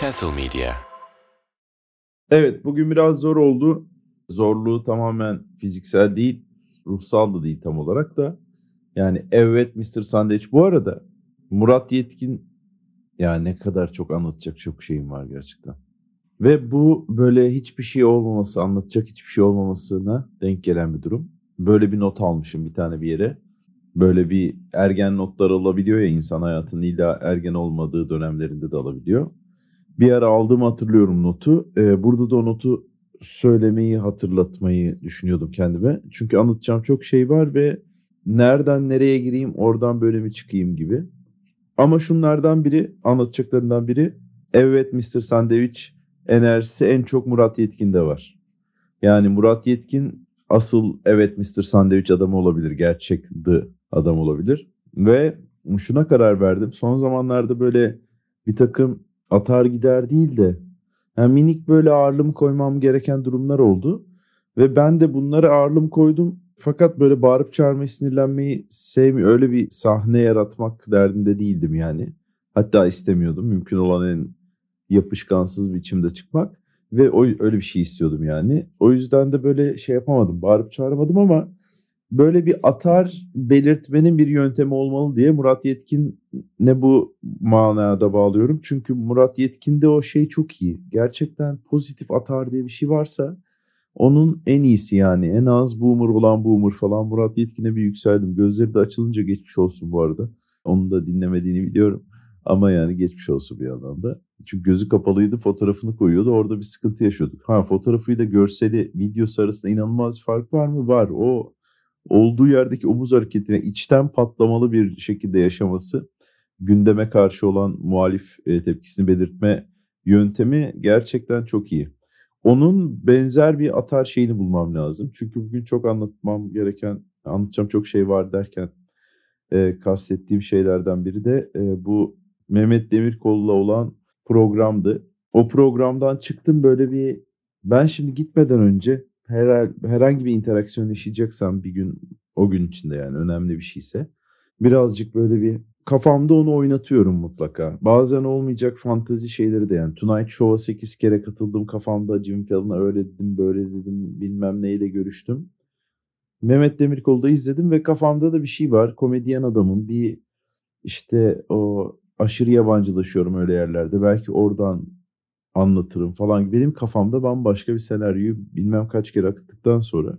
Castle Media. Evet bugün biraz zor oldu. Zorluğu tamamen fiziksel değil, ruhsal da değil tam olarak da. Yani evet Mr. Sandwich. Bu arada Murat Yetkin ya ne kadar çok anlatacak çok şeyim var gerçekten. Ve bu böyle hiçbir şey olmaması, anlatacak hiçbir şey olmamasına denk gelen bir durum. Böyle bir not almışım bir tane bir yere. Böyle bir ergen notlar alabiliyor ya insan hayatının illa ergen olmadığı dönemlerinde de alabiliyor. Bir ara aldığımı hatırlıyorum notu. Ee, burada da o notu söylemeyi, hatırlatmayı düşünüyordum kendime. Çünkü anlatacağım çok şey var ve nereden nereye gireyim, oradan böyle mi çıkayım gibi. Ama şunlardan biri, anlatacaklarından biri evet Mr. Sandviç enerjisi en çok Murat Yetkin'de var. Yani Murat Yetkin asıl evet Mr. Sandviç adamı olabilir. Gerçek the adam olabilir. Ve şuna karar verdim. Son zamanlarda böyle bir takım atar gider değil de yani minik böyle ağırlığımı koymam gereken durumlar oldu. Ve ben de bunları ağırlığım koydum. Fakat böyle bağırıp çağırmayı, sinirlenmeyi sevmiyor. Öyle bir sahne yaratmak derdinde değildim yani. Hatta istemiyordum. Mümkün olan en yapışkansız biçimde çıkmak. Ve o, öyle bir şey istiyordum yani. O yüzden de böyle şey yapamadım. Bağırıp çağıramadım ama böyle bir atar belirtmenin bir yöntemi olmalı diye Murat Yetkin'e bu manada bağlıyorum. Çünkü Murat Yetkin'de o şey çok iyi. Gerçekten pozitif atar diye bir şey varsa onun en iyisi yani. En az boomer olan boomer falan. Murat Yetkin'e bir yükseldim. Gözleri de açılınca geçmiş olsun bu arada. Onu da dinlemediğini biliyorum. Ama yani geçmiş olsun bir yandan da. Çünkü gözü kapalıydı fotoğrafını koyuyordu. Orada bir sıkıntı yaşıyorduk. Ha fotoğrafıyla görseli videosu arasında inanılmaz fark var mı? Var. O olduğu yerdeki omuz hareketine içten patlamalı bir şekilde yaşaması gündeme karşı olan muhalif e, tepkisini belirtme yöntemi gerçekten çok iyi. Onun benzer bir atar şeyini bulmam lazım. Çünkü bugün çok anlatmam gereken, anlatacağım çok şey var derken e, kastettiğim şeylerden biri de e, bu Mehmet Demirkol'la olan programdı. O programdan çıktım böyle bir ben şimdi gitmeden önce her, herhangi bir interaksiyon yaşayacaksam bir gün o gün içinde yani önemli bir şeyse birazcık böyle bir kafamda onu oynatıyorum mutlaka. Bazen olmayacak fantazi şeyleri de yani Tonight Show'a 8 kere katıldım kafamda Jim Fallon'a öyle dedim böyle dedim bilmem neyle görüştüm. Mehmet Demirkol'da izledim ve kafamda da bir şey var. Komedyen adamın bir işte o aşırı yabancılaşıyorum öyle yerlerde. Belki oradan anlatırım falan. Benim kafamda bambaşka bir senaryoyu bilmem kaç kere akıttıktan sonra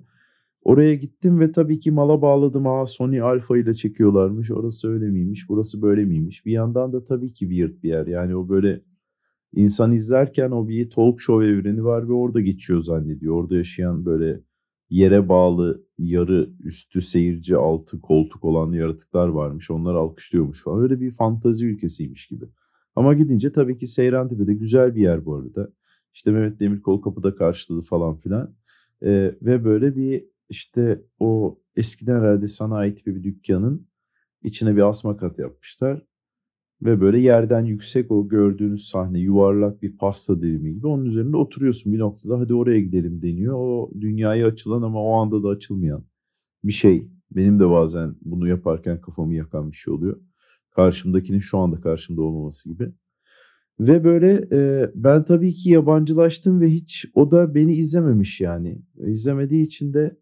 oraya gittim ve tabii ki mala bağladım. Aa Sony Alpha ile çekiyorlarmış. Orası öyle miymiş? Burası böyle miymiş? Bir yandan da tabii ki weird bir yer. Yani o böyle insan izlerken o bir talk show evreni var ve orada geçiyor zannediyor. Orada yaşayan böyle yere bağlı yarı üstü seyirci altı koltuk olan yaratıklar varmış. Onlar alkışlıyormuş falan. Öyle bir fantazi ülkesiymiş gibi. Ama gidince tabii ki Seyrantepe'de güzel bir yer bu arada. İşte Mehmet Demirkol kapıda karşıladı falan filan. Ee, ve böyle bir işte o eskiden herhalde sanayi tipi bir dükkanın içine bir asma kat yapmışlar. Ve böyle yerden yüksek o gördüğünüz sahne yuvarlak bir pasta dilimi gibi onun üzerinde oturuyorsun bir noktada hadi oraya gidelim deniyor. O dünyaya açılan ama o anda da açılmayan bir şey. Benim de bazen bunu yaparken kafamı yakan bir şey oluyor. Karşımdakinin şu anda karşımda olmaması gibi. Ve böyle e, ben tabii ki yabancılaştım ve hiç o da beni izlememiş yani. İzlemediği için de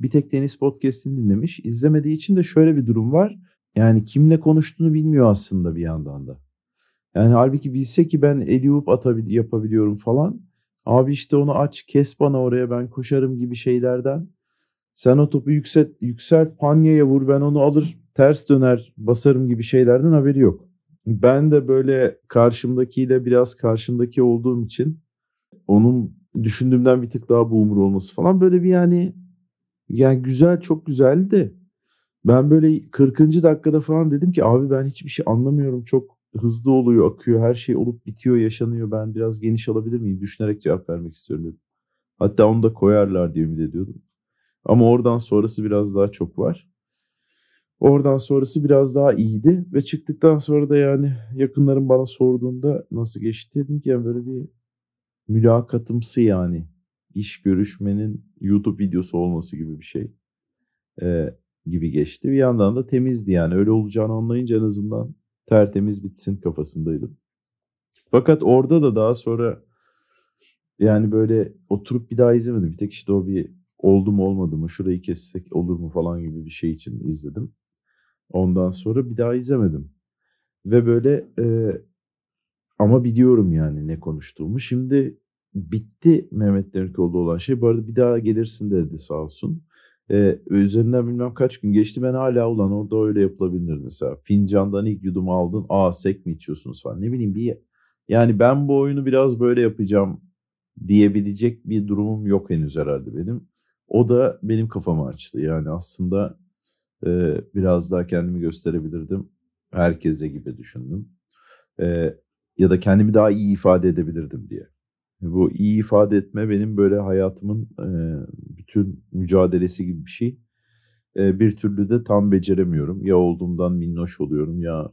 bir tek tenis podcast'ini dinlemiş. İzlemediği için de şöyle bir durum var. Yani kimle konuştuğunu bilmiyor aslında bir yandan da. Yani halbuki bilse ki ben eliup atabil yapabiliyorum falan. Abi işte onu aç kes bana oraya ben koşarım gibi şeylerden. Sen o topu yükselt, yüksel panyaya vur ben onu alır ters döner basarım gibi şeylerden haberi yok. Ben de böyle karşımdakiyle biraz karşımdaki olduğum için onun düşündüğümden bir tık daha boomer olması falan böyle bir yani yani güzel çok güzeldi ben böyle 40. dakikada falan dedim ki abi ben hiçbir şey anlamıyorum çok hızlı oluyor akıyor her şey olup bitiyor yaşanıyor ben biraz geniş alabilir miyim düşünerek cevap vermek istiyorum dedim. Hatta onu da koyarlar diye ümit ediyordum. Ama oradan sonrası biraz daha çok var. Oradan sonrası biraz daha iyiydi ve çıktıktan sonra da yani yakınlarım bana sorduğunda nasıl geçti dedim ki yani böyle bir mülakatımsı yani iş görüşmenin YouTube videosu olması gibi bir şey ee, gibi geçti. Bir yandan da temizdi yani öyle olacağını anlayınca en azından tertemiz bitsin kafasındaydım. Fakat orada da daha sonra yani böyle oturup bir daha izlemedim. Bir tek işte o bir oldu mu olmadı mı şurayı kessek olur mu falan gibi bir şey için izledim. Ondan sonra bir daha izlemedim. Ve böyle e, ama biliyorum yani ne konuştuğumu. Şimdi bitti Mehmet Demirkoğlu'da olan şey. Bu arada bir daha gelirsin dedi sağ olsun. Ee, üzerinden bilmem kaç gün geçti ben hala ulan orada öyle yapılabilir mesela. Fincandan ilk yudumu aldın aa sek mi içiyorsunuz falan ne bileyim bir yani ben bu oyunu biraz böyle yapacağım diyebilecek bir durumum yok henüz herhalde benim. O da benim kafamı açtı yani aslında e, biraz daha kendimi gösterebilirdim herkese gibi düşündüm. E, ya da kendimi daha iyi ifade edebilirdim diye. Bu iyi ifade etme benim böyle hayatımın e, bütün mücadelesi gibi bir şey. E, bir türlü de tam beceremiyorum. Ya olduğumdan minnoş oluyorum ya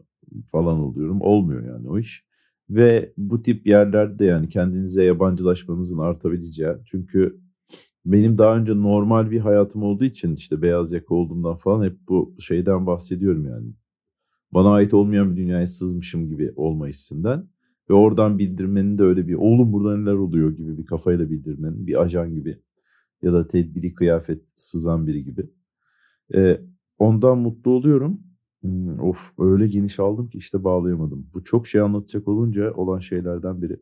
falan oluyorum. Olmuyor yani o iş. Ve bu tip yerlerde yani kendinize yabancılaşmanızın artabileceği. Çünkü benim daha önce normal bir hayatım olduğu için işte beyaz yaka olduğumdan falan hep bu şeyden bahsediyorum yani. Bana ait olmayan bir dünyaya sızmışım gibi olma hissinden. Ve oradan bildirmenin de öyle bir oğlum burada neler oluyor gibi bir kafayla bildirmenin bir ajan gibi ya da tedbiri kıyafet sızan biri gibi. Ee, ondan mutlu oluyorum. Hmm, of öyle geniş aldım ki işte bağlayamadım. Bu çok şey anlatacak olunca olan şeylerden biri.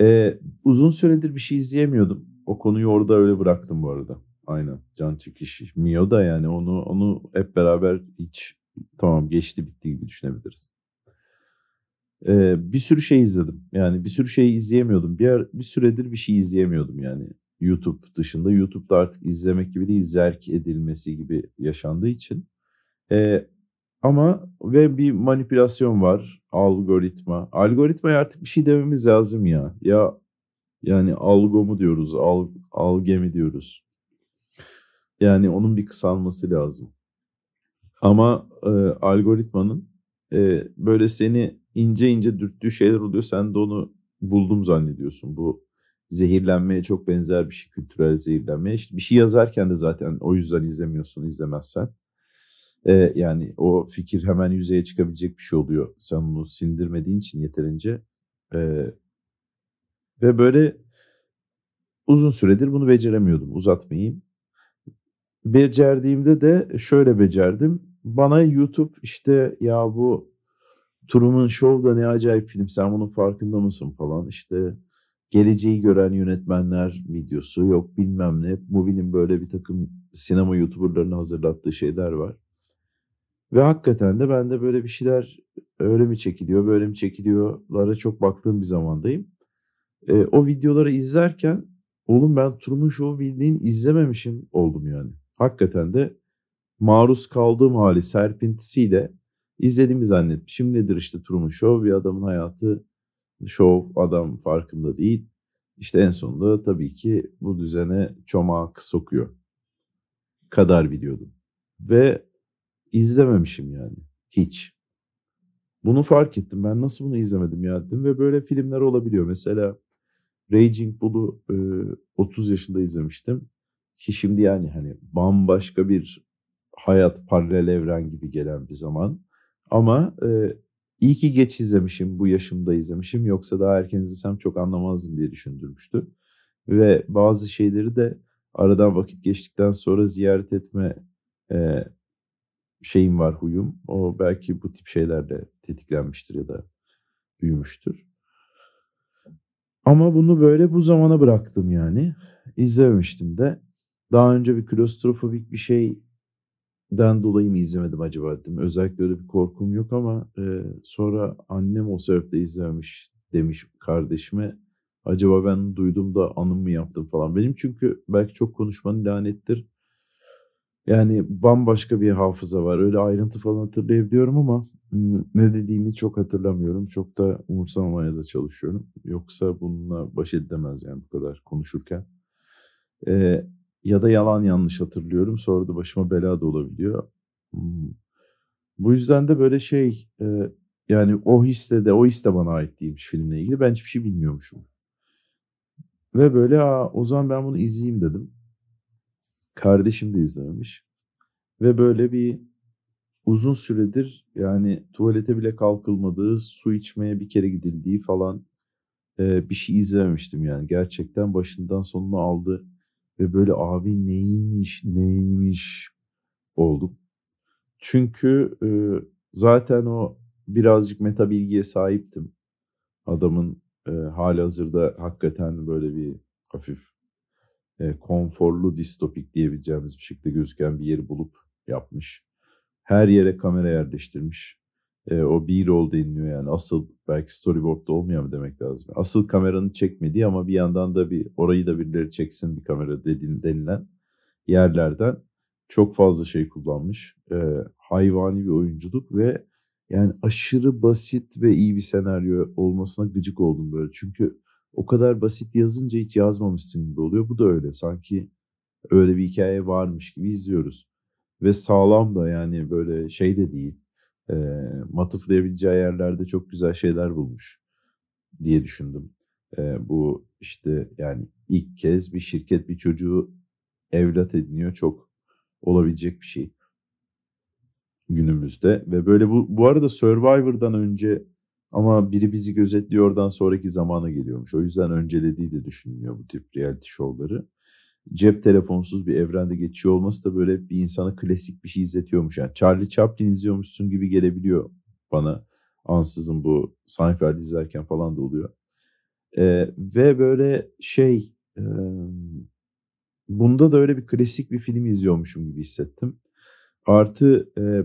Ee, uzun süredir bir şey izleyemiyordum. O konuyu orada öyle bıraktım bu arada. Aynen. Can çekiş. Mio da yani onu onu hep beraber hiç tamam geçti bitti gibi düşünebiliriz. Ee, bir sürü şey izledim. Yani bir sürü şey izleyemiyordum. Bir, bir süredir bir şey izleyemiyordum yani. YouTube dışında. YouTube'da artık izlemek gibi değil, zerk edilmesi gibi yaşandığı için. Ee, ama ve bir manipülasyon var. Algoritma. Algoritmaya artık bir şey dememiz lazım ya. Ya yani algo mu diyoruz, al, alge mi diyoruz. Yani onun bir kısalması lazım. Ama e, algoritmanın e, böyle seni ince ince dürttüğü şeyler oluyor. Sen de onu buldum zannediyorsun. Bu zehirlenmeye çok benzer bir şey. Kültürel zehirlenmeye. İşte bir şey yazarken de zaten o yüzden izlemiyorsun izlemezsen. Ee, yani o fikir hemen yüzeye çıkabilecek bir şey oluyor. Sen onu sindirmediğin için yeterince. Ee, ve böyle uzun süredir bunu beceremiyordum. Uzatmayayım. Becerdiğimde de şöyle becerdim. Bana YouTube işte ya bu Truman Show da ne acayip film sen bunun farkında mısın falan işte geleceği gören yönetmenler videosu yok bilmem ne. Movie'nin böyle bir takım sinema youtuberlarının hazırlattığı şeyler var. Ve hakikaten de ben de böyle bir şeyler öyle mi çekiliyor böyle mi çekiliyorlara çok baktığım bir zamandayım. E, o videoları izlerken oğlum ben Truman Show'u bildiğin izlememişim oldum yani. Hakikaten de maruz kaldığım hali serpintisiyle izlediğimi zannetmişim. Nedir işte Truman Show bir adamın hayatı show adam farkında değil. İşte en sonunda tabii ki bu düzene çomak sokuyor. Kadar biliyordum. Ve izlememişim yani. Hiç. Bunu fark ettim. Ben nasıl bunu izlemedim ya dedim. Ve böyle filmler olabiliyor. Mesela Raging Bull'u e, 30 yaşında izlemiştim. Ki şimdi yani hani bambaşka bir hayat paralel evren gibi gelen bir zaman. Ama e, iyi ki geç izlemişim, bu yaşımda izlemişim. Yoksa daha erken izlesem çok anlamazdım diye düşündürmüştü. Ve bazı şeyleri de aradan vakit geçtikten sonra ziyaret etme e, şeyim var, huyum. O belki bu tip şeylerle tetiklenmiştir ya da büyümüştür. Ama bunu böyle bu zamana bıraktım yani. İzlememiştim de. Daha önce bir klostrofobik bir şey den dolayı mı izlemedim acaba dedim. Özellikle öyle bir korkum yok ama e, sonra annem o sebeple izlememiş demiş kardeşime. Acaba ben duydum da anım mı yaptım falan. Benim çünkü belki çok konuşmanın lanettir. Yani bambaşka bir hafıza var. Öyle ayrıntı falan hatırlayabiliyorum ama ne dediğimi çok hatırlamıyorum. Çok da umursamamaya da çalışıyorum. Yoksa bununla baş edilemez yani bu kadar konuşurken. Ee, ya da yalan yanlış hatırlıyorum. Sonra da başıma bela da olabiliyor. Hmm. Bu yüzden de böyle şey e, yani o hisle de o his de bana ait değilmiş filmle ilgili. Ben hiçbir şey bilmiyormuşum. Ve böyle Aa, o zaman ben bunu izleyeyim dedim. Kardeşim de izlememiş. Ve böyle bir uzun süredir yani tuvalete bile kalkılmadığı, su içmeye bir kere gidildiği falan e, bir şey izlememiştim yani. Gerçekten başından sonuna aldı ve böyle abi neymiş neymiş oldum. Çünkü e, zaten o birazcık meta bilgiye sahiptim. Adamın e, hali hazırda hakikaten böyle bir hafif e, konforlu distopik diyebileceğimiz bir şekilde gözüken bir yeri bulup yapmış. Her yere kamera yerleştirmiş. E, o B-roll deniliyor yani. Asıl belki storyboard'da olmuyor mu demek lazım. Asıl kameranın çekmediği ama bir yandan da bir orayı da birileri çeksin bir kamera dediğin, denilen yerlerden çok fazla şey kullanmış. E, hayvani bir oyunculuk ve yani aşırı basit ve iyi bir senaryo olmasına gıcık oldum böyle. Çünkü o kadar basit yazınca hiç yazmamışsın gibi oluyor. Bu da öyle. Sanki öyle bir hikaye varmış gibi izliyoruz. Ve sağlam da yani böyle şey de değil. E, matıflayabileceği yerlerde çok güzel şeyler bulmuş diye düşündüm. E, bu işte yani ilk kez bir şirket bir çocuğu evlat ediniyor. Çok olabilecek bir şey günümüzde. Ve böyle bu, bu arada Survivor'dan önce ama biri bizi gözetliyordan sonraki zamana geliyormuş. O yüzden öncelediği de düşünülüyor bu tip reality show'ları. Cep telefonsuz bir evrende geçiyor olması da böyle bir insana klasik bir şey izletiyormuş. Yani Charlie Chaplin izliyormuşsun gibi gelebiliyor bana. Ansızın bu Seinfeld izlerken falan da oluyor. Ee, ve böyle şey e, bunda da öyle bir klasik bir film izliyormuşum gibi hissettim. Artı e,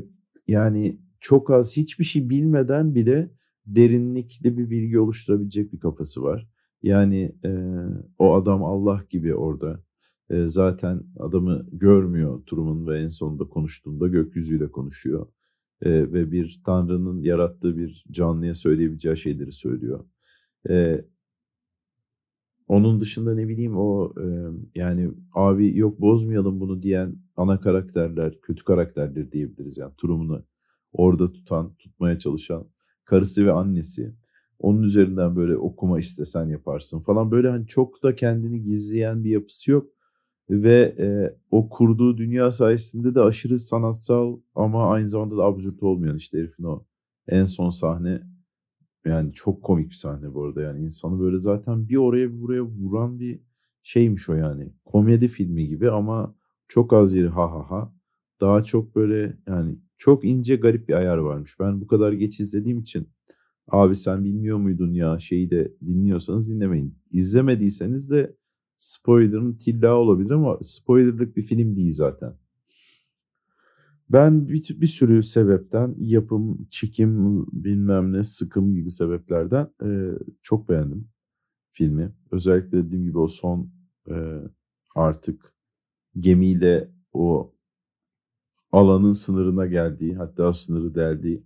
yani çok az hiçbir şey bilmeden bile derinlikli bir bilgi oluşturabilecek bir kafası var. Yani e, o adam Allah gibi orada. E, zaten adamı görmüyor Truman ve en sonunda konuştuğunda gökyüzüyle konuşuyor. E, ve bir tanrının yarattığı bir canlıya söyleyebileceği şeyleri söylüyor. E, onun dışında ne bileyim o e, yani abi yok bozmayalım bunu diyen ana karakterler, kötü karakterler diyebiliriz yani Truman'ı orada tutan, tutmaya çalışan karısı ve annesi. Onun üzerinden böyle okuma istesen yaparsın falan. Böyle hani çok da kendini gizleyen bir yapısı yok. Ve e, o kurduğu dünya sayesinde de aşırı sanatsal ama aynı zamanda da absürt olmayan işte herifin o en son sahne yani çok komik bir sahne bu arada yani insanı böyle zaten bir oraya bir buraya vuran bir şeymiş o yani. Komedi filmi gibi ama çok az yeri ha ha ha. Daha çok böyle yani çok ince garip bir ayar varmış. Ben bu kadar geç izlediğim için abi sen bilmiyor muydun ya şeyi de dinliyorsanız dinlemeyin. İzlemediyseniz de spoiler'ın tilla olabilir ama spoiler'lık bir film değil zaten. Ben bir, bir sürü sebepten yapım, çekim, bilmem ne, sıkım gibi sebeplerden e, çok beğendim filmi. Özellikle dediğim gibi o son e, artık gemiyle o alanın sınırına geldiği hatta sınırı deldiği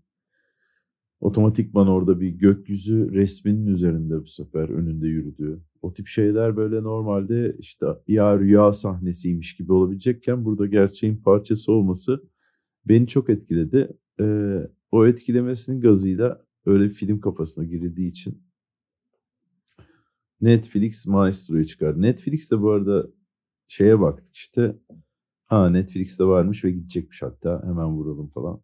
otomatikman orada bir gökyüzü resminin üzerinde bu sefer önünde yürüdüğü. O tip şeyler böyle normalde işte ya rüya sahnesiymiş gibi olabilecekken burada gerçeğin parçası olması beni çok etkiledi. Ee, o etkilemesinin gazıyla öyle film kafasına girildiği için Netflix Maestro'yu çıkar. Netflix de bu arada şeye baktık işte Ha Netflix'te varmış ve gidecekmiş hatta hemen vuralım falan.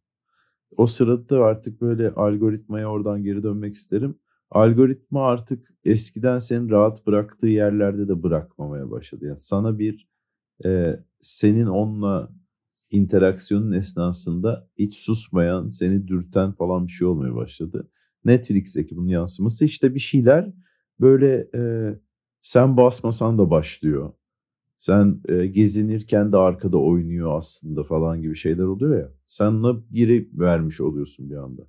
O sırada artık böyle algoritmaya oradan geri dönmek isterim. Algoritma artık eskiden seni rahat bıraktığı yerlerde de bırakmamaya başladı. Yani sana bir e, senin onunla interaksiyonun esnasında hiç susmayan, seni dürten falan bir şey olmaya başladı. Netflix'teki bunun yansıması işte bir şeyler böyle e, sen basmasan da başlıyor sen e, gezinirken de arkada oynuyor aslında falan gibi şeyler oluyor ya. Sen ona geri vermiş oluyorsun bir anda.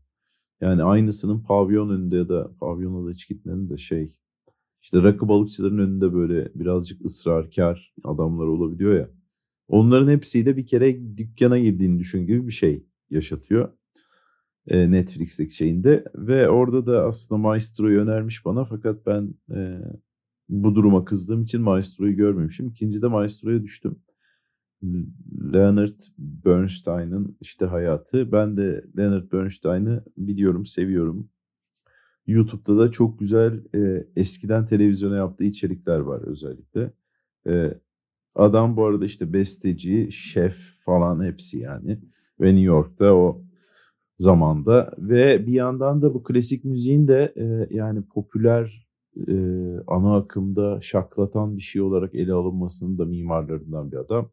Yani aynısının pavyon önünde ya da pavyona da hiç gitmenin de şey. İşte rakı balıkçıların önünde böyle birazcık ısrarkar adamlar olabiliyor ya. Onların hepsiyle bir kere dükkana girdiğini düşün gibi bir şey yaşatıyor. E, Netflix'teki şeyinde. Ve orada da aslında Maestro'yu önermiş bana fakat ben e, bu duruma kızdığım için Maestro'yu görmemişim. İkinci de Maestro'ya düştüm. Leonard Bernstein'ın işte hayatı. Ben de Leonard Bernstein'ı biliyorum, seviyorum. YouTube'da da çok güzel e, eskiden televizyona yaptığı içerikler var özellikle. E, adam bu arada işte besteci, şef falan hepsi yani. Ve New York'ta o zamanda ve bir yandan da bu klasik müziğin de e, yani popüler e, ana akımda şaklatan bir şey olarak ele alınmasının da mimarlarından bir adam.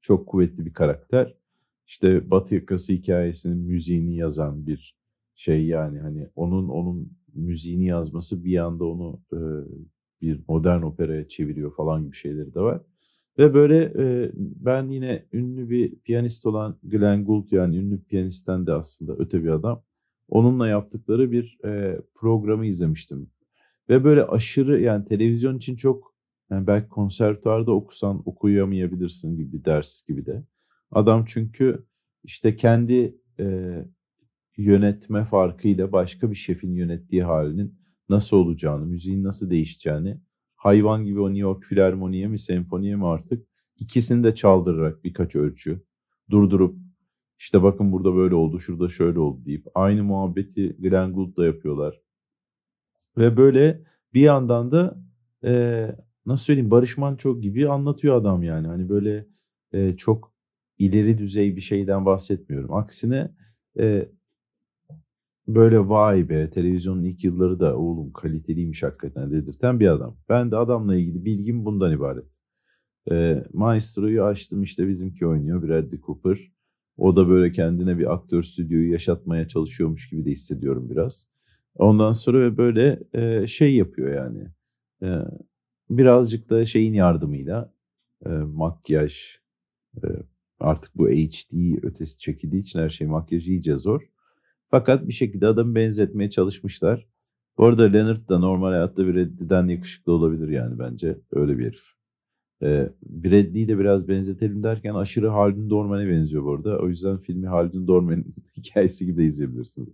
Çok kuvvetli bir karakter. İşte Batı yakası hikayesinin müziğini yazan bir şey yani hani onun onun müziğini yazması bir anda onu e, bir modern operaya çeviriyor falan gibi şeyleri de var. Ve böyle e, ben yine ünlü bir piyanist olan Glenn Gould yani ünlü piyanistten de aslında öte bir adam. Onunla yaptıkları bir e, programı izlemiştim. Ve böyle aşırı yani televizyon için çok yani belki konservatuarda okusan okuyamayabilirsin gibi bir ders gibi de. Adam çünkü işte kendi e, yönetme farkıyla başka bir şefin yönettiği halinin nasıl olacağını, müziğin nasıl değişeceğini hayvan gibi o New York Filarmoniye mi senfoniye mi artık ikisini de çaldırarak birkaç ölçü durdurup işte bakın burada böyle oldu, şurada şöyle oldu deyip aynı muhabbeti Glenn Gould'da yapıyorlar. Ve böyle bir yandan da e, nasıl söyleyeyim Barış Manço gibi anlatıyor adam yani. Hani böyle e, çok ileri düzey bir şeyden bahsetmiyorum. Aksine e, böyle vay be televizyonun ilk yılları da oğlum kaliteliymiş hakikaten dedirten bir adam. Ben de adamla ilgili bilgim bundan ibaret. E, Maestro'yu açtım işte bizimki oynuyor Bradley Cooper. O da böyle kendine bir aktör stüdyoyu yaşatmaya çalışıyormuş gibi de hissediyorum biraz. Ondan sonra böyle e, şey yapıyor yani. E, birazcık da şeyin yardımıyla e, makyaj e, artık bu HD ötesi çekildiği için her şey makyaj iyice zor. Fakat bir şekilde adamı benzetmeye çalışmışlar. Bu arada Leonard da normal hayatta Bradley'den yakışıklı olabilir yani bence. Öyle bir herif. Ee, Bradley'i de biraz benzetelim derken aşırı Haldun Dorman'e benziyor bu arada. O yüzden filmi Haldun Dorman'ın hikayesi gibi de izleyebilirsiniz.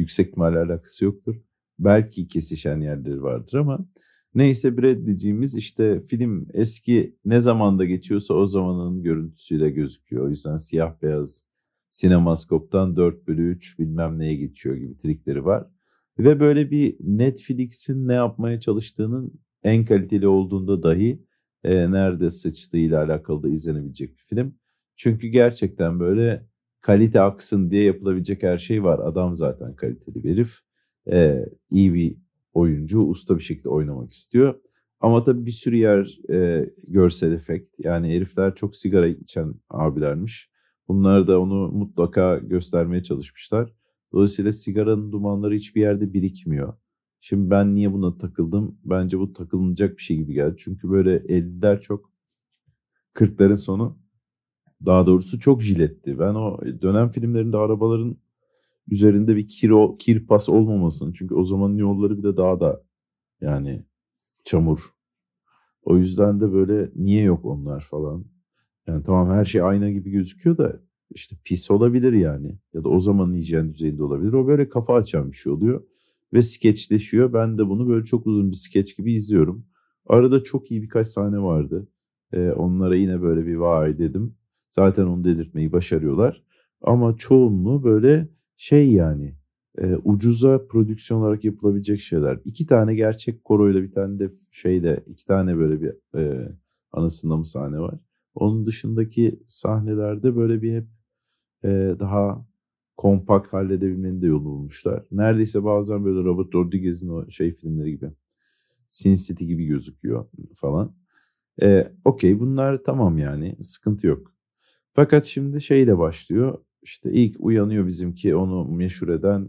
Yüksek ihtimalle alakası yoktur. Belki kesişen yerleri vardır ama neyse Bradley'ciğimiz işte film eski ne zamanda geçiyorsa o zamanın görüntüsüyle gözüküyor. O yüzden siyah beyaz sinemaskoptan 4 bölü 3 bilmem neye geçiyor gibi trikleri var. Ve böyle bir Netflix'in ne yapmaya çalıştığının en kaliteli olduğunda dahi e, nerede sıçtığıyla alakalı da izlenebilecek bir film. Çünkü gerçekten böyle kalite aksın diye yapılabilecek her şey var. Adam zaten kaliteli bir herif. E, iyi bir oyuncu, usta bir şekilde oynamak istiyor. Ama tabii bir sürü yer e, görsel efekt. Yani herifler çok sigara içen abilermiş. Bunlar da onu mutlaka göstermeye çalışmışlar. Dolayısıyla sigaranın dumanları hiçbir yerde birikmiyor. Şimdi ben niye buna takıldım? Bence bu takılınacak bir şey gibi geldi. Çünkü böyle 50'ler çok 40'ların sonu daha doğrusu çok jiletti. Ben o dönem filmlerinde arabaların üzerinde bir kiro, kirpas olmamasın. Çünkü o zamanın yolları bir de daha da yani çamur. O yüzden de böyle niye yok onlar falan. Yani tamam her şey ayna gibi gözüküyor da işte pis olabilir yani. Ya da o zamanın hijyen düzeyinde olabilir. O böyle kafa açan bir şey oluyor. Ve skeçleşiyor. Ben de bunu böyle çok uzun bir skeç gibi izliyorum. Arada çok iyi birkaç sahne vardı. Ee, onlara yine böyle bir vay dedim. Zaten onu dedirtmeyi başarıyorlar. Ama çoğunluğu böyle şey yani e, ucuza prodüksiyon olarak yapılabilecek şeyler. İki tane gerçek koroyla bir tane de şeyde iki tane böyle bir e, anısında mı sahne var. Onun dışındaki sahnelerde böyle bir hep e, daha kompakt halledebilmenin de yolu bulmuşlar. Neredeyse bazen böyle Robert Rodriguez'in o şey filmleri gibi. Sin City gibi gözüküyor falan. E, Okey bunlar tamam yani sıkıntı yok. Fakat şimdi şeyle başlıyor. İşte ilk uyanıyor bizimki onu meşhur eden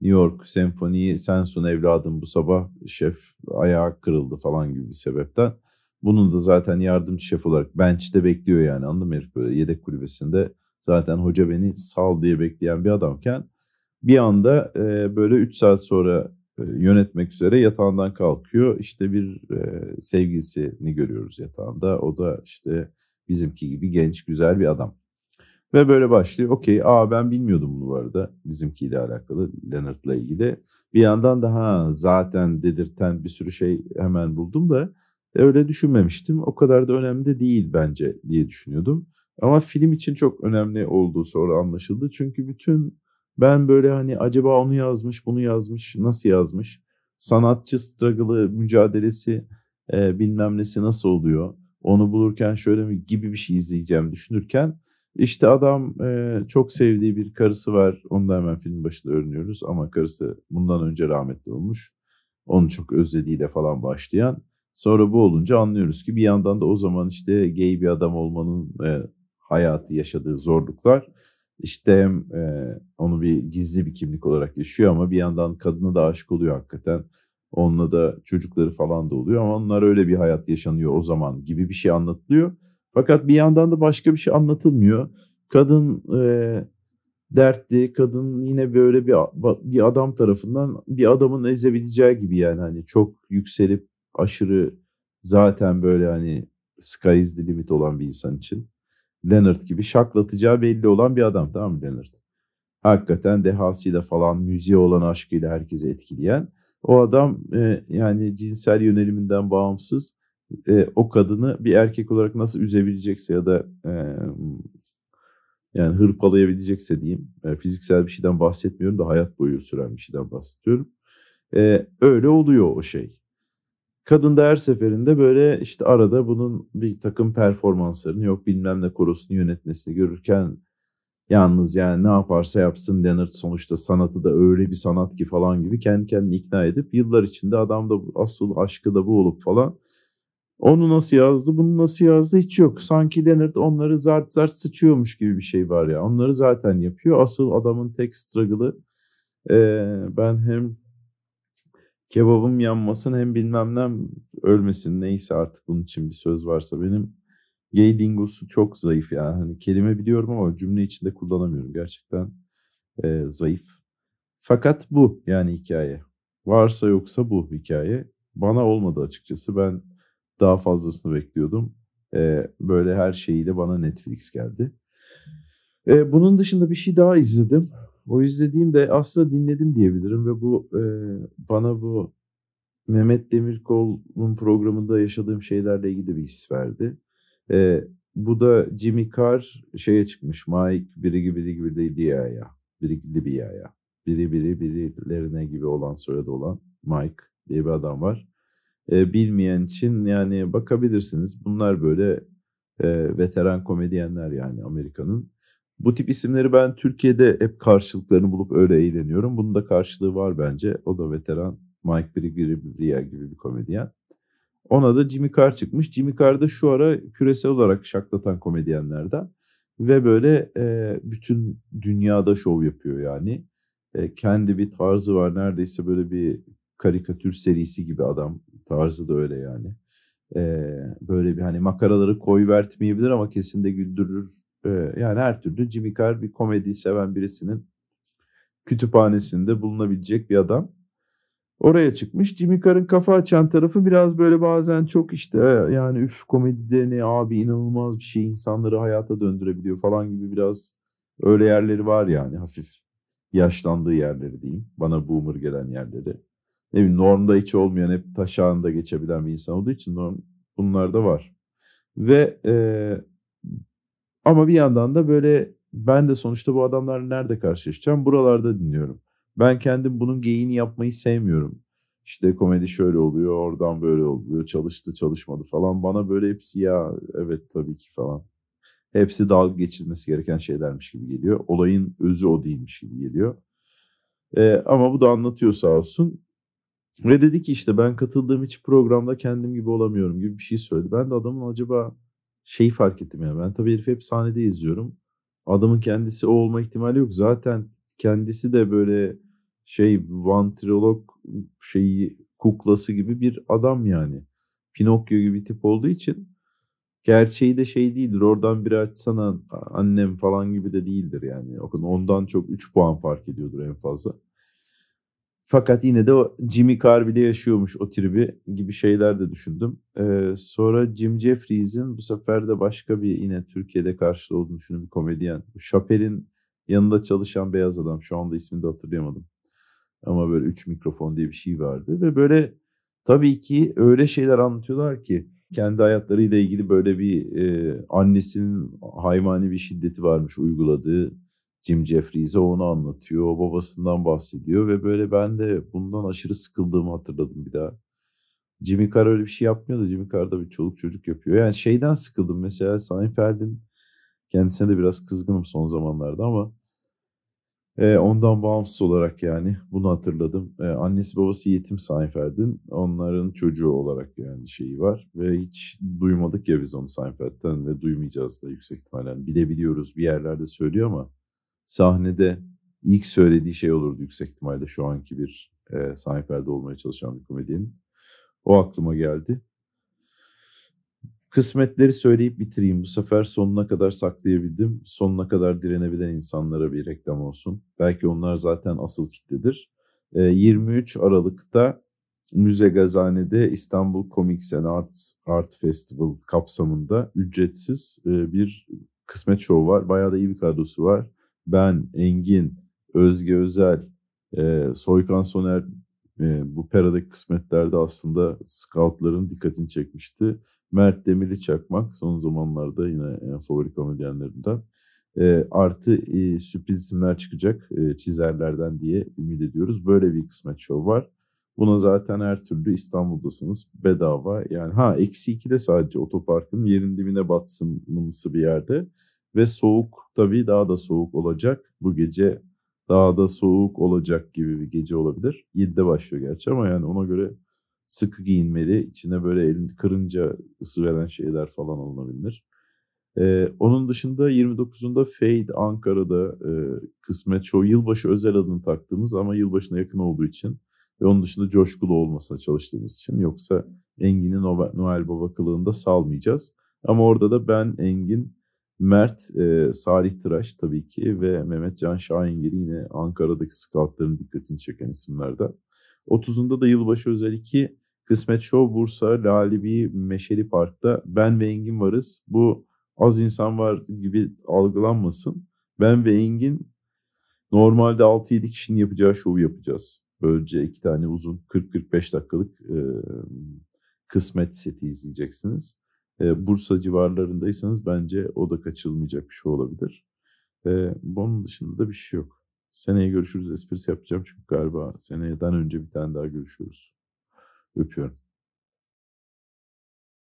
New York senfoniyi sen sun evladım bu sabah şef ayağı kırıldı falan gibi bir sebepten. Bunun da zaten yardımcı şef olarak bench'te bekliyor yani anladın mı herif böyle yedek kulübesinde zaten hoca beni sal diye bekleyen bir adamken bir anda e, böyle 3 saat sonra e, yönetmek üzere yatağından kalkıyor. İşte bir e, sevgilisini görüyoruz yatağında. O da işte bizimki gibi genç güzel bir adam. Ve böyle başlıyor. Okey, aa ben bilmiyordum bu arada bizimkiyle alakalı, Leonard'la ilgili. Bir yandan daha zaten dedirten bir sürü şey hemen buldum da öyle düşünmemiştim. O kadar da önemli de değil bence diye düşünüyordum. Ama film için çok önemli olduğu sonra anlaşıldı. Çünkü bütün ben böyle hani acaba onu yazmış, bunu yazmış, nasıl yazmış? Sanatçı struggle'ı, mücadelesi e, bilmem nesi nasıl oluyor? Onu bulurken şöyle mi gibi bir şey izleyeceğim düşünürken İşte adam e, çok sevdiği bir karısı var. Onu da hemen film başında öğreniyoruz. Ama karısı bundan önce rahmetli olmuş. Onu çok özlediğiyle falan başlayan. Sonra bu olunca anlıyoruz ki bir yandan da o zaman işte gay bir adam olmanın e, hayatı yaşadığı zorluklar işte hem e, onu bir gizli bir kimlik olarak yaşıyor ama bir yandan kadına da aşık oluyor hakikaten. Onunla da çocukları falan da oluyor ama onlar öyle bir hayat yaşanıyor o zaman gibi bir şey anlatılıyor. Fakat bir yandan da başka bir şey anlatılmıyor. Kadın e, dertli, kadın yine böyle bir bir adam tarafından bir adamın ezebileceği gibi yani hani çok yükselip aşırı zaten böyle hani sky is the limit olan bir insan için. Leonard gibi şaklatacağı belli olan bir adam tamam mı Leonard? Hakikaten dehasıyla falan müziğe olan aşkıyla herkesi etkileyen. O adam e, yani cinsel yöneliminden bağımsız e, o kadını bir erkek olarak nasıl üzebilecekse ya da e, yani hırpalayabilecekse diyeyim. E, fiziksel bir şeyden bahsetmiyorum da hayat boyu süren bir şeyden bahsediyorum. E, öyle oluyor o şey. Kadın da her seferinde böyle işte arada bunun bir takım performanslarını yok bilmem ne korosunu yönetmesini görürken yalnız yani ne yaparsa yapsın Leonard sonuçta sanatı da öyle bir sanat ki falan gibi kendi kendini ikna edip yıllar içinde adam da asıl aşkı da bu olup falan onu nasıl yazdı bunu nasıl yazdı hiç yok. Sanki Leonard onları zart zart sıçıyormuş gibi bir şey var ya. Onları zaten yapıyor. Asıl adamın tek struggle'ı ee, ben hem kebabım yanmasın hem bilmem ne ölmesin neyse artık bunun için bir söz varsa benim gay dingosu çok zayıf yani. Hani kelime biliyorum ama cümle içinde kullanamıyorum. Gerçekten e, zayıf. Fakat bu yani hikaye. Varsa yoksa bu hikaye. Bana olmadı açıkçası. Ben daha fazlasını bekliyordum. E, böyle her şeyiyle bana Netflix geldi. E, bunun dışında bir şey daha izledim. O izlediğimde aslında dinledim diyebilirim ve bu e, bana bu Mehmet Demirkol'un programında yaşadığım şeylerle ilgili bir his verdi. E, bu da Jimmy Carr şeye çıkmış. Mike biri gibi biri gibi değil ya. Biri gibi bir ya. Biri biri birilerine gibi olan soyadı olan Mike diye bir adam var. E, bilmeyen için yani bakabilirsiniz. Bunlar böyle e, veteran komedyenler yani Amerika'nın. Bu tip isimleri ben Türkiye'de hep karşılıklarını bulup öyle eğleniyorum. Bunun da karşılığı var bence. O da veteran Mike Brigrier gibi bir komedyen. Ona da Jimmy Carr çıkmış. Jimmy Carr da şu ara küresel olarak şaklatan komedyenlerden. Ve böyle e, bütün dünyada şov yapıyor yani. E, kendi bir tarzı var. Neredeyse böyle bir karikatür serisi gibi adam. Tarzı da öyle yani. E, böyle bir hani makaraları koy vertmeyebilir ama kesin de güldürür yani her türlü Jimmy Carr bir komedi seven birisinin kütüphanesinde bulunabilecek bir adam. Oraya çıkmış. Jimmy Carr'ın kafa açan tarafı biraz böyle bazen çok işte yani üf komedide ne abi inanılmaz bir şey insanları hayata döndürebiliyor falan gibi biraz öyle yerleri var yani hafif yaşlandığı yerleri diyeyim. Bana boomer gelen yerleri. Ne bileyim normda hiç olmayan hep taşağında geçebilen bir insan olduğu için norm, bunlar da var. Ve e, ama bir yandan da böyle ben de sonuçta bu adamlar nerede karşılaşacağım? Buralarda dinliyorum. Ben kendim bunun geyini yapmayı sevmiyorum. İşte komedi şöyle oluyor, oradan böyle oluyor, çalıştı çalışmadı falan. Bana böyle hepsi ya evet tabii ki falan. Hepsi dalga geçilmesi gereken şeylermiş gibi geliyor. Olayın özü o değilmiş gibi geliyor. Ee, ama bu da anlatıyor sağ olsun. Ve dedi ki işte ben katıldığım hiç programda kendim gibi olamıyorum gibi bir şey söyledi. Ben de adamın acaba şeyi fark ettim yani. Ben tabii herifi hep sahnede izliyorum. Adamın kendisi o olma ihtimali yok. Zaten kendisi de böyle şey vantrolog şeyi kuklası gibi bir adam yani. Pinokyo gibi tip olduğu için gerçeği de şey değildir. Oradan bir açsana annem falan gibi de değildir yani. Ondan çok 3 puan fark ediyordur en fazla. Fakat yine de o Jimmy Carr yaşıyormuş o tribi gibi şeyler de düşündüm. Ee, sonra Jim Jeffries'in bu sefer de başka bir yine Türkiye'de karşılığı olduğunu düşündüm bir komedyen. Chappelle'in yanında çalışan beyaz adam. Şu anda ismini de hatırlayamadım. Ama böyle üç mikrofon diye bir şey vardı. Ve böyle tabii ki öyle şeyler anlatıyorlar ki kendi hayatlarıyla ilgili böyle bir e, annesinin hayvani bir şiddeti varmış uyguladığı Jim Jeffries'e onu anlatıyor. O babasından bahsediyor ve böyle ben de bundan aşırı sıkıldığımı hatırladım bir daha. Jimmy Carr öyle bir şey yapmıyor da Jimmy Carr da bir çoluk çocuk yapıyor. Yani şeyden sıkıldım mesela Seinfeld'in Kendisine de biraz kızgınım son zamanlarda ama e, ondan bağımsız olarak yani bunu hatırladım. E, annesi babası yetim Seinfeld'in onların çocuğu olarak yani şeyi var ve hiç duymadık ya biz onu Seinfeld'den ve duymayacağız da yüksek ihtimalle. Bilebiliyoruz bir yerlerde söylüyor ama sahnede ilk söylediği şey olurdu yüksek ihtimalle şu anki bir e, Seinfeld olmaya çalışan bir komedyenin. O aklıma geldi. Kısmetleri söyleyip bitireyim. Bu sefer sonuna kadar saklayabildim. Sonuna kadar direnebilen insanlara bir reklam olsun. Belki onlar zaten asıl kitledir. 23 Aralık'ta Müze Gazane'de İstanbul Comics and Art, Art Festival kapsamında ücretsiz bir kısmet show var. Bayağı da iyi bir kadrosu var. Ben, Engin, Özge Özel, Soykan Soner bu peradaki kısmetlerde aslında scoutların dikkatini çekmişti. Mert Demirli Çakmak son zamanlarda yine en favori komedyenlerimden. E, artı e, sürpriz isimler çıkacak e, çizerlerden diye ümit ediyoruz. Böyle bir kısmet show var. Buna zaten her türlü İstanbul'dasınız bedava. Yani ha eksi iki de sadece otoparkın yerin dibine batsınımsı bir yerde. Ve soğuk tabii daha da soğuk olacak. Bu gece daha da soğuk olacak gibi bir gece olabilir. 7'de başlıyor gerçi ama yani ona göre sıkı giyinmeli. İçine böyle elini kırınca ısı veren şeyler falan alınabilir. Ee, onun dışında 29'unda Fade Ankara'da e, kısmet show yılbaşı özel adını taktığımız ama yılbaşına yakın olduğu için ve onun dışında coşkulu olmasına çalıştığımız için yoksa Engin'i Noel Baba kılığında salmayacağız. Ama orada da ben Engin, Mert, e, Salih Tıraş tabii ki ve Mehmet Can Şahingil yine Ankara'daki scoutların dikkatini çeken isimlerden. 30'unda da yılbaşı özel iki Kısmet Show Bursa, Lalibi, Meşeli Park'ta ben ve Engin varız. Bu az insan var gibi algılanmasın. Ben ve Engin normalde 6-7 kişinin yapacağı şovu yapacağız. Böylece iki tane uzun 40-45 dakikalık e, kısmet seti izleyeceksiniz. E, Bursa civarlarındaysanız bence o da kaçılmayacak bir şey olabilir. E, bunun dışında da bir şey yok. Seneye görüşürüz esprisi yapacağım çünkü galiba seneyden önce bir tane daha görüşüyoruz. Öpüyorum.